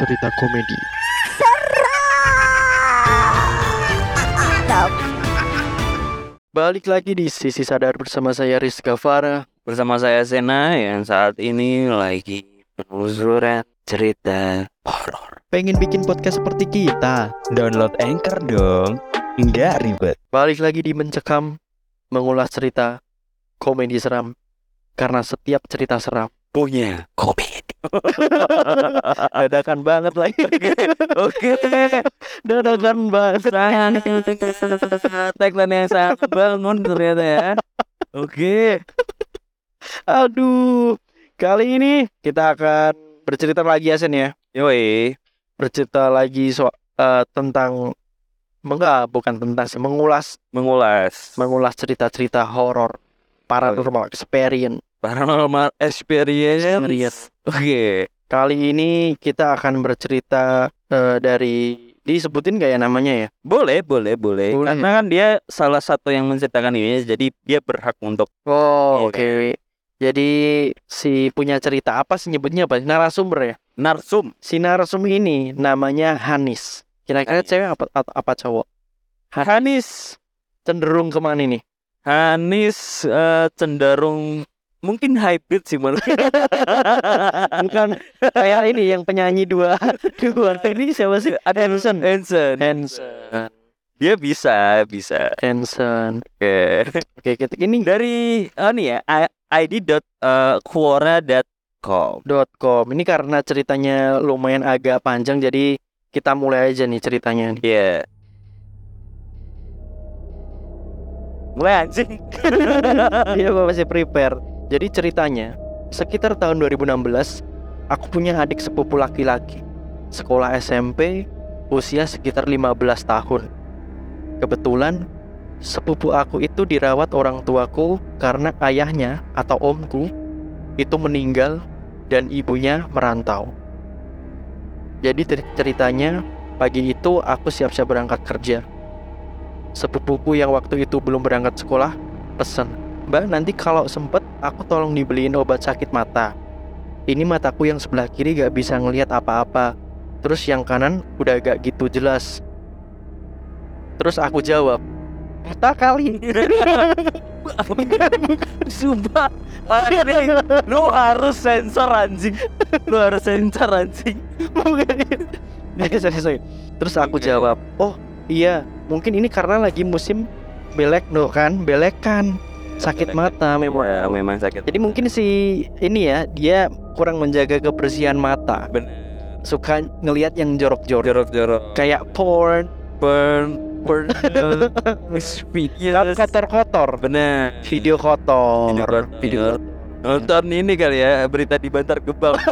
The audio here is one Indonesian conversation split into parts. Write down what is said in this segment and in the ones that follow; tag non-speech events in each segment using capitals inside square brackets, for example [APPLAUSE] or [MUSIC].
cerita komedi. Balik lagi di Sisi Sadar bersama saya Rizka Farah. Bersama saya Sena yang saat ini lagi penelusuran cerita horor. Pengen bikin podcast seperti kita? Download Anchor dong. Nggak ribet. Balik lagi di Mencekam, mengulas cerita komedi seram. Karena setiap cerita seram Punya komedi. [LAUGHS] dadakan banget lagi. Oke. dadakan banget. Tagline yang sangat bangun ternyata ya. Oke. Aduh, kali ini kita akan bercerita lagi ya Sen ya. Yoi. Bercerita lagi so eh, tentang enggak bukan tentang sih mengulas Mengulas mengulas cerita-cerita horor paranormal experience. Paranormal experience. Experience. Oke. Kali ini kita akan bercerita eh, dari disebutin gak ya namanya ya? Boleh, boleh, boleh. Boleh. Karena kan dia salah satu yang menceritakan ini, jadi dia berhak untuk Oh, Iya. oke. Jadi si punya cerita apa sih nyebutnya apa? Narasumber ya. narsum. Si narasumber ini namanya Hanis. Kira-kira cewek apa atau apa cowok? Hanis Cenderung ke mana nih? Hanis eh, cenderung mungkin hybrid sih menurut [LAUGHS] Bukan kayak ini yang penyanyi dua [LAUGHS] dua ini siapa sih? Hanson. Hanson. Hanson. Dia bisa, bisa. Hanson. Oke. Oke, kita ini Dari oh nih ya i- id.quora.com. .com. Ini karena ceritanya lumayan agak panjang jadi kita mulai aja nih ceritanya. Iya. Mulai anjing. [LAUGHS] Iya, Gua masih prepare. Jadi ceritanya sekitar tahun 2016 aku punya adik sepupu laki-laki. Sekolah SMP usia sekitar 15 tahun. Kebetulan sepupu aku itu dirawat orang tuaku karena ayahnya atau omku itu meninggal dan ibunya merantau. Jadi cer- ceritanya pagi itu aku siap-siap berangkat kerja. Sepupuku yang waktu itu belum berangkat sekolah pesen, Mbak nanti kalau sempet aku tolong dibeliin obat sakit mata. Ini mataku yang sebelah kiri gak bisa ngelihat apa-apa. Terus yang kanan udah gak gitu jelas. Terus aku jawab, buta kali. [LAUGHS] Sumpah. Lu harus sensor anjing. Lu harus sensor anjing. Eh. Terus aku jawab, oh iya mungkin ini karena lagi musim belek no kan, belekan sakit mata memang. Ya, memang sakit. Jadi mungkin si ini ya dia kurang menjaga kebersihan mata, bener. suka ngelihat yang jorok-jorok Jorok-jorok. kayak porn, burn burn [LAUGHS] video kotor-kotor, bener video kotor, Video kotor. video nonton ini kali ya berita di Bantar Gebang [LAUGHS]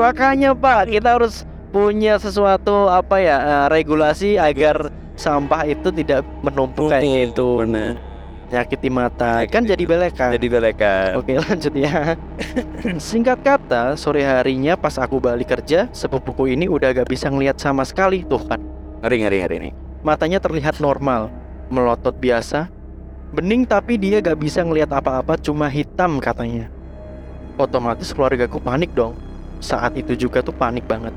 makanya Pak, kita harus punya sesuatu apa ya eh, regulasi agar sampah itu tidak menumpuk kayak gitu, bener. Nyakiti mata, Nyakiti kan jadi belekan. jadi belekan. Oke lanjut ya. [LAUGHS] Singkat kata sore harinya pas aku balik kerja Sepupuku ini udah gak bisa ngelihat sama sekali Tuh kan ngeri ngeri ngeri nih matanya terlihat normal Melotot biasa. Bening tapi dia gak bisa ngelihat apa-apa cuma hitam katanya. Otomatis keluargaku panik dong. Saat itu juga tuh panik banget.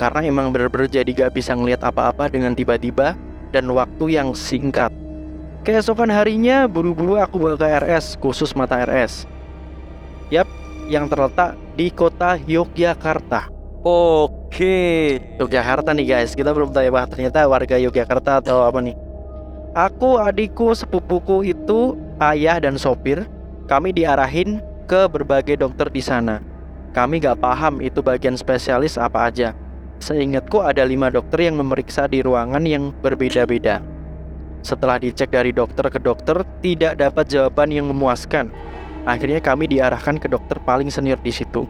Karena emang bener-bener jadi gak bisa ngelihat apa-apa dengan tiba-tiba Dan waktu yang singkat. Keesokan harinya buru-buru aku bawa ke RS khusus mata RS Yap, yang terletak di kota Yogyakarta. Oke. Yogyakarta nih guys. Kita belum tahu ya Wah, ternyata warga Yogyakarta atau apa nih? Aku, adikku, sepupuku itu ayah dan sopir Kami diarahin ke berbagai dokter di sana. Kami gak paham itu bagian spesialis apa aja Seingatku ada lima dokter yang memeriksa di ruangan yang berbeda-beda. Setelah dicek dari dokter ke dokter Tidak dapat jawaban yang memuaskan. Akhirnya kami diarahkan ke dokter paling senior di situ.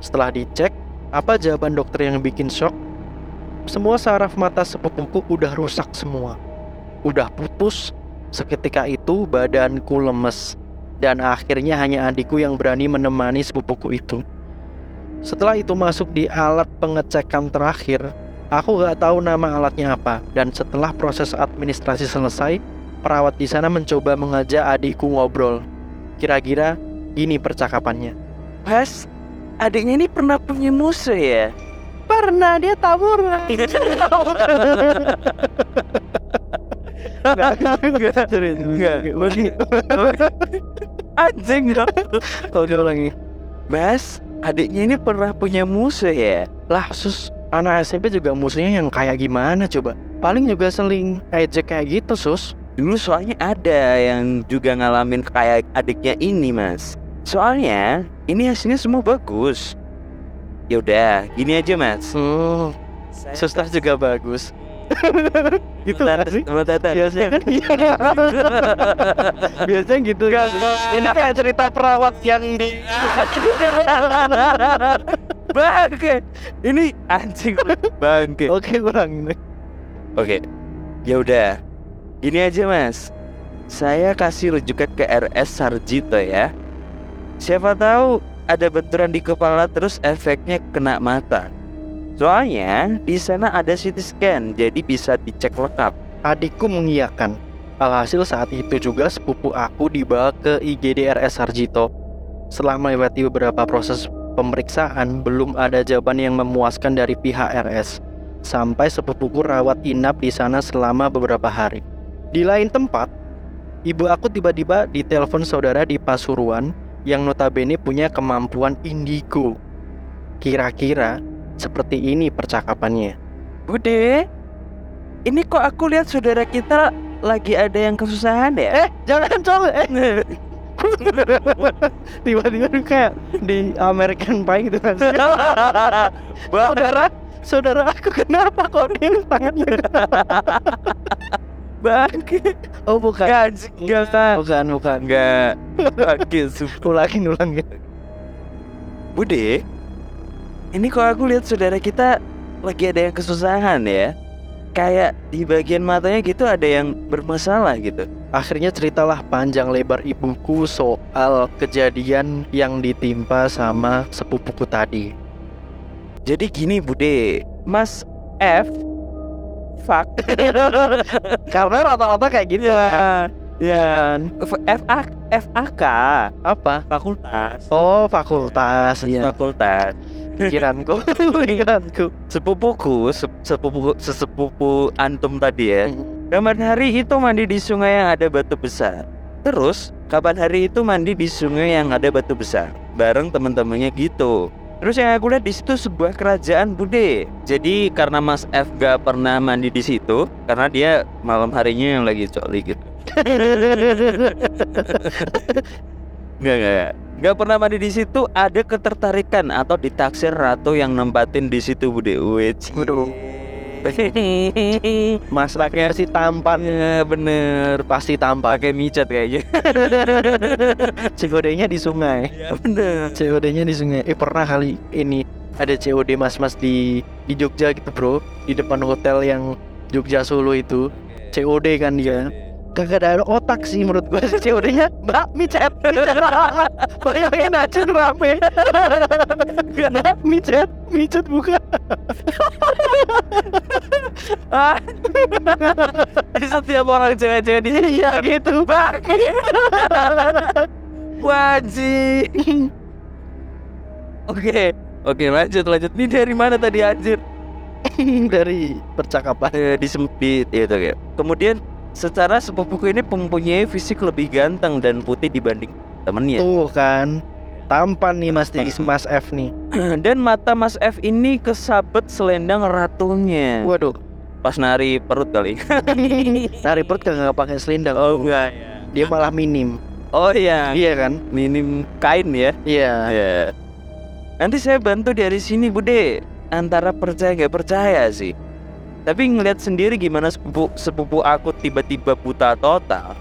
Setelah dicek Apa jawaban dokter yang bikin shock? Semua saraf mata sepupuku udah rusak semua. Udah putus. Seketika itu badanku lemes. Dan akhirnya hanya adikku yang berani menemani sepupuku itu Setelah itu masuk di alat pengecekan terakhir Aku gak tahu nama alatnya apa Dan setelah proses administrasi selesai Perawat di sana mencoba mengajak adikku ngobrol Kira-kira gini percakapannya Pas adiknya ini pernah punya musuh ya? Pernah dia. [LAUGHS] Enggak. Anjing dia lagi. Mas, adiknya ini pernah punya musuh ya? Lah, sus, anak SMP juga musuhnya yang kayak gimana coba? Paling juga seling ejek kayak gitu, sus. Dulu soalnya ada yang juga ngalamin kayak adiknya ini, Mas. Soalnya ini hasilnya semua bagus. Ya udah, gini aja, Mas. Hmm, sustar juga bagus. Gitu sih? Biasanya kan [LAUGHS] iya. Biasanya gitu kan. Ini kayak cerita perawat yang di Bangke. Ini anjing bangke. Oke, kurang. Oke. Ya udah. Gini aja, Mas. Saya kasih rujukan ke RS Sarjito ya. Siapa tahu ada benturan di kepala terus efeknya kena mata. Soalnya di sana ada CT scan, jadi bisa dicek lengkap. Adikku mengiyakan. Alhasil saat itu juga sepupu aku dibawa ke IGD RS Sarjito. Setelah melewati beberapa proses pemeriksaan, belum ada jawaban yang memuaskan dari pihak RS. Sampai sepupuku rawat inap di sana selama beberapa hari. Di lain tempat, ibu aku tiba-tiba ditelepon saudara di Pasuruan yang notabene punya kemampuan indigo. Kira-kira seperti ini percakapannya. Bude, ini kok aku lihat saudara kita lagi ada yang kesusahan ya? Eh, jangan cowok. [LAUGHS] Eh, tiba-tiba kayak di American Pie gitu kan. [LAUGHS] saudara, saudara aku kenapa kok dia tangannya? [LAUGHS] Bangke. Oh bukan. Enggak, anjing, enggak kan. Bukan, bukan. Enggak. Sumpah. Ulangin, ulangin. Bude, ini kok aku lihat saudara kita lagi ada yang kesusahan ya? Kayak di bagian matanya gitu ada yang bermasalah gitu. Akhirnya ceritalah panjang lebar ibuku soal kejadian yang ditimpa sama sepupuku tadi. Jadi gini Bude, Mas F Fuck [LAUGHS] Karena rata-rata kayak gitu ya. Ya. F A F A K Apa? fakultas Oh, fakultas. Iya. fakultas Pikiranku, [LAUGHS] pikiranku. sepupuku sep- sepupu sesepupu antum tadi ya Hmm. kapan hari itu mandi di sungai yang ada batu besar terus kapan hari itu mandi di sungai yang ada batu besar bareng teman-temannya gitu terus yang aku lihat di situ sebuah kerajaan bude jadi karena Mas F gak pernah mandi di situ karena dia malam harinya yang lagi coli gitu Nggak, nggak. Nggak pernah mandi di situ ada ketertarikan atau ditaksir ratu yang nempatin di situ bude. Wih. Waduh. Masraknya sih tampan Ya bener Pasti tampan pakai micat kayaknya. [LAUGHS] COD-nya di sungai Ya bener. COD-nya di sungai Eh pernah kali ini Ada COD mas-mas di di Jogja gitu bro Di depan hotel yang Jogja Solo itu COD kan dia Kagak ada otak sih menurut gua sih COD-nya Mbak micet micet Bayangin aja rame Mbak micet Micet bukan Ah. Di setiap orang cewek-cewek di sini Iya gitu Bang wajib. Oke. Oke lanjut lanjut. Ini dari mana tadi anjir? Dari percakapan Eh, disempit itu kayak. Kemudian secara sepupuku ini mempunyai fisik lebih ganteng dan putih dibanding temennya. Tuh kan Tampan nih Mas Tigis [LAUGHS] Mas F nih Dan mata Mas F ini kesabet selendang ratunya. Waduh Pas nari perut kali. [LAUGHS] Nari perut kagak pakai selendang Oh enggak ya. Dia malah minim Oh iya. Iya kan Minim kain ya. Iya Ya. Nanti saya bantu dari sini Bude. Antara percaya nggak percaya sih. Tapi ngeliat sendiri gimana sepupu sepupu aku tiba-tiba buta total.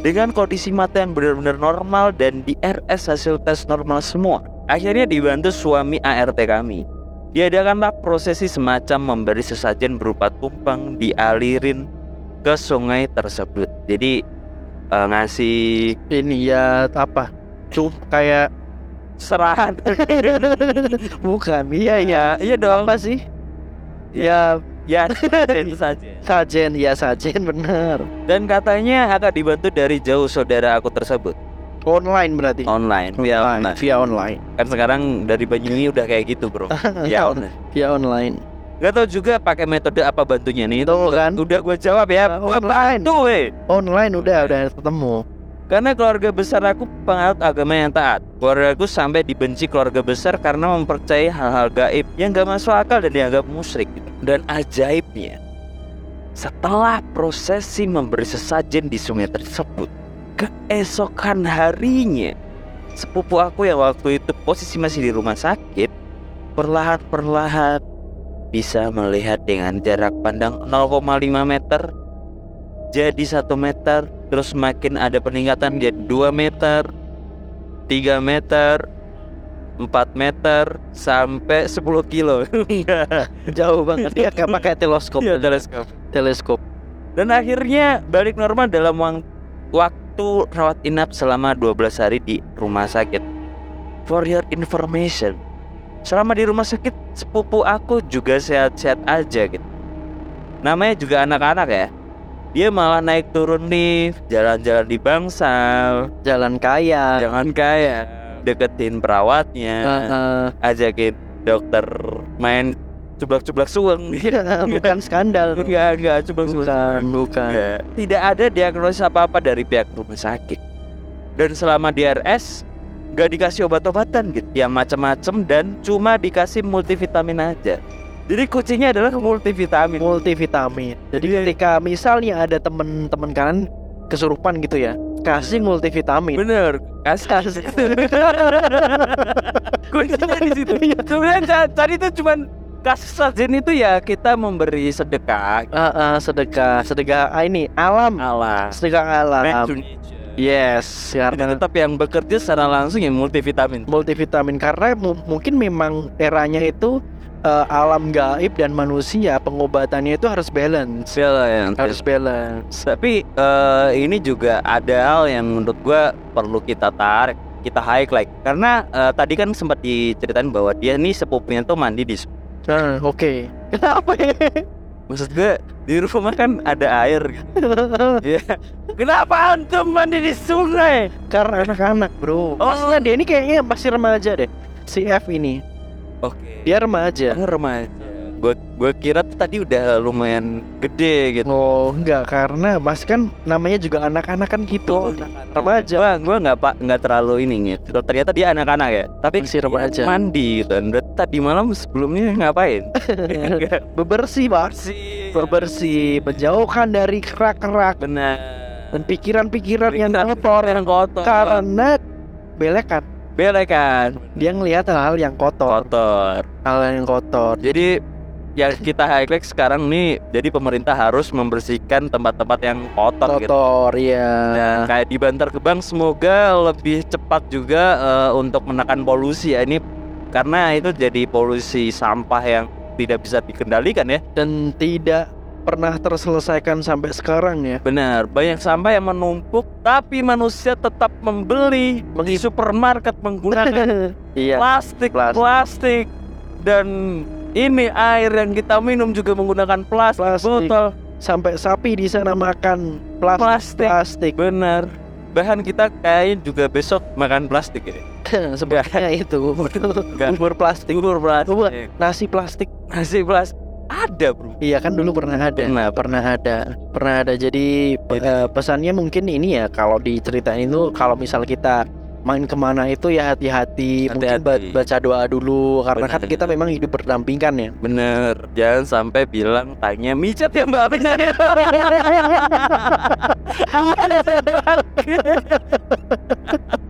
Dengan kondisi mata yang benar-benar normal dan di RS hasil tes normal semua. Akhirnya dibantu suami ART kami. Diadakanlah prosesi semacam memberi sesajen berupa tumpeng dialirin ke sungai tersebut. Jadi eh, ngasih Ini ya apa Cum kayak serahan. [LAUGHS] Bukan Iya iya iya dong. Apa sih Ya Ya, itu saja. Sajen Ya sajen bener Dan katanya akan dibantu dari jauh saudara aku tersebut. Online berarti. online via Online, online Via online. kan sekarang dari Banyuwangi udah kayak gitu bro [LAUGHS] ya online Via online. Gak tau juga pakai metode apa bantunya nih Tuh kan. udah gue jawab ya Uh, online. tuh weh Online udah udah ketemu. Karena keluarga besar aku penganut agama yang taat keluarga aku sampai dibenci keluarga besar karena mempercayai hal-hal gaib yang gak masuk akal dan dianggap musyrik gitu. dan ajaibnya setelah prosesi memberi sesajen di sungai tersebut keesokan harinya sepupu aku yang waktu itu posisi masih di rumah sakit perlahan-perlahan bisa melihat dengan jarak pandang 0,5 meter jadi satu meter terus makin ada peningkatan jadi 2 meter 3 meter 4 meter sampai 10 kilo [LAUGHS] Jauh banget. Dia nggak pakai teleskop. Iya, teleskop Teleskop. dan akhirnya balik normal dalam waktu rawat inap selama 12 hari di rumah sakit for your information selama di rumah sakit sepupu aku juga sehat-sehat aja gitu namanya juga anak-anak ya dia malah naik turun lift jalan-jalan di bangsal Jalan kaya. jangan kayak deketin perawatnya Heeh. ajakin dokter main cublak-cublak suweng [LAUGHS] Iya, bukan skandal. enggak enggak cublak-cublak Bukan, bukan. Enggak. Tidak ada diagnosis apa-apa dari pihak rumah sakit. Dan selama di RS nggak dikasih obat-obatan gitu, yang macam-macam dan cuma dikasih multivitamin aja. Jadi kuncinya adalah multivitamin. multivitamin. Jadi ketika misalnya ada temen-temen kalian kesurupan gitu ya, kasih multivitamin. Bener, kasih. [LAUGHS] kuncinya di situ. Iya. Sebenarnya tadi itu cuman kasih sajen itu ya kita memberi sedekah. Ah, ah, sedekah, sedekah ah, ini alam, Allah. sedekah alam. Yes, karena tetap yang bekerja secara langsung ya multivitamin. multivitamin karena mu- mungkin memang eranya itu eh, alam gaib dan manusia pengobatannya itu harus balance, ya. harus balance. Tapi eh, ini juga ada hal yang menurut gua perlu kita tarik, kita highlight. Karena eh, tadi kan sempat diceritain bahwa dia nih sepupunya tuh mandi di. Nah, oke. Kenapa ya? Maksud gua di rumah kan ada air. [LAUGHS] Iya. Kenapa antum mandi di sungai? Karena anak-anak, bro. Maksudnya dia ini kayaknya masih remaja deh. Si F ini, Oke. dia remaja. Dia remaja. Gua gua kira tuh tadi udah lumayan gede gitu. Oh, enggak karena Mas kan namanya juga anak-anak kan gitu. Remaja. Wah, gua nggak pak nggak terlalu ini gitu. Ternyata dia anak-anak ya. Tapi Masih remaja. mandi gitu. Berarti tadi malam sebelumnya ngapain? [LAUGHS] Bebersih, Pak. Bersih. Bebersih, menjauhkan dari kerak-kerak Benar. dan pikiran-pikiran yang kotor yang kotor. karena belekan. Belek kan. Dia ngelihat hal-hal yang kotor, Kotor. hal yang kotor. Jadi yang kita highlight sekarang nih, jadi pemerintah harus membersihkan tempat-tempat yang kotor, gitu. Kotor, iya. Dan kayak di Bantar Gebang semoga lebih cepat juga eh, untuk menekan polusi ya ini karena itu jadi polusi sampah yang tidak bisa dikendalikan ya. Dan tidak pernah terselesaikan sampai sekarang ya. Benar, banyak sampah yang menumpuk tapi manusia tetap membeli di supermarket menggunakan [LAUGHS] iya. plastik, Plastik. plastik dan ini air yang kita minum juga menggunakan plastik, Plastik. botol Sampai sapi di sana makan plastik. plastik. Plastik. Benar. Bahkan kita kayaknya juga besok makan plastik ya. [LAUGHS] Sebenarnya itu Enggak. bubur plastik. Bubur plastik. Nasi plastik. Nasi plastik ada, Bro. Iya kan dulu pernah ada. Pernah, pernah ada. Pernah ada. Jadi eh, pesannya mungkin ini ya kalau diceritain itu kalau misal kita main ke mana itu ya hati-hati, mungkin Hati-hati. baca doa dulu karena kan kita memang hidup berdampingan ya. Bener, jangan sampai bilang tanya micet ya Mbak benar ya. [LAUGHS]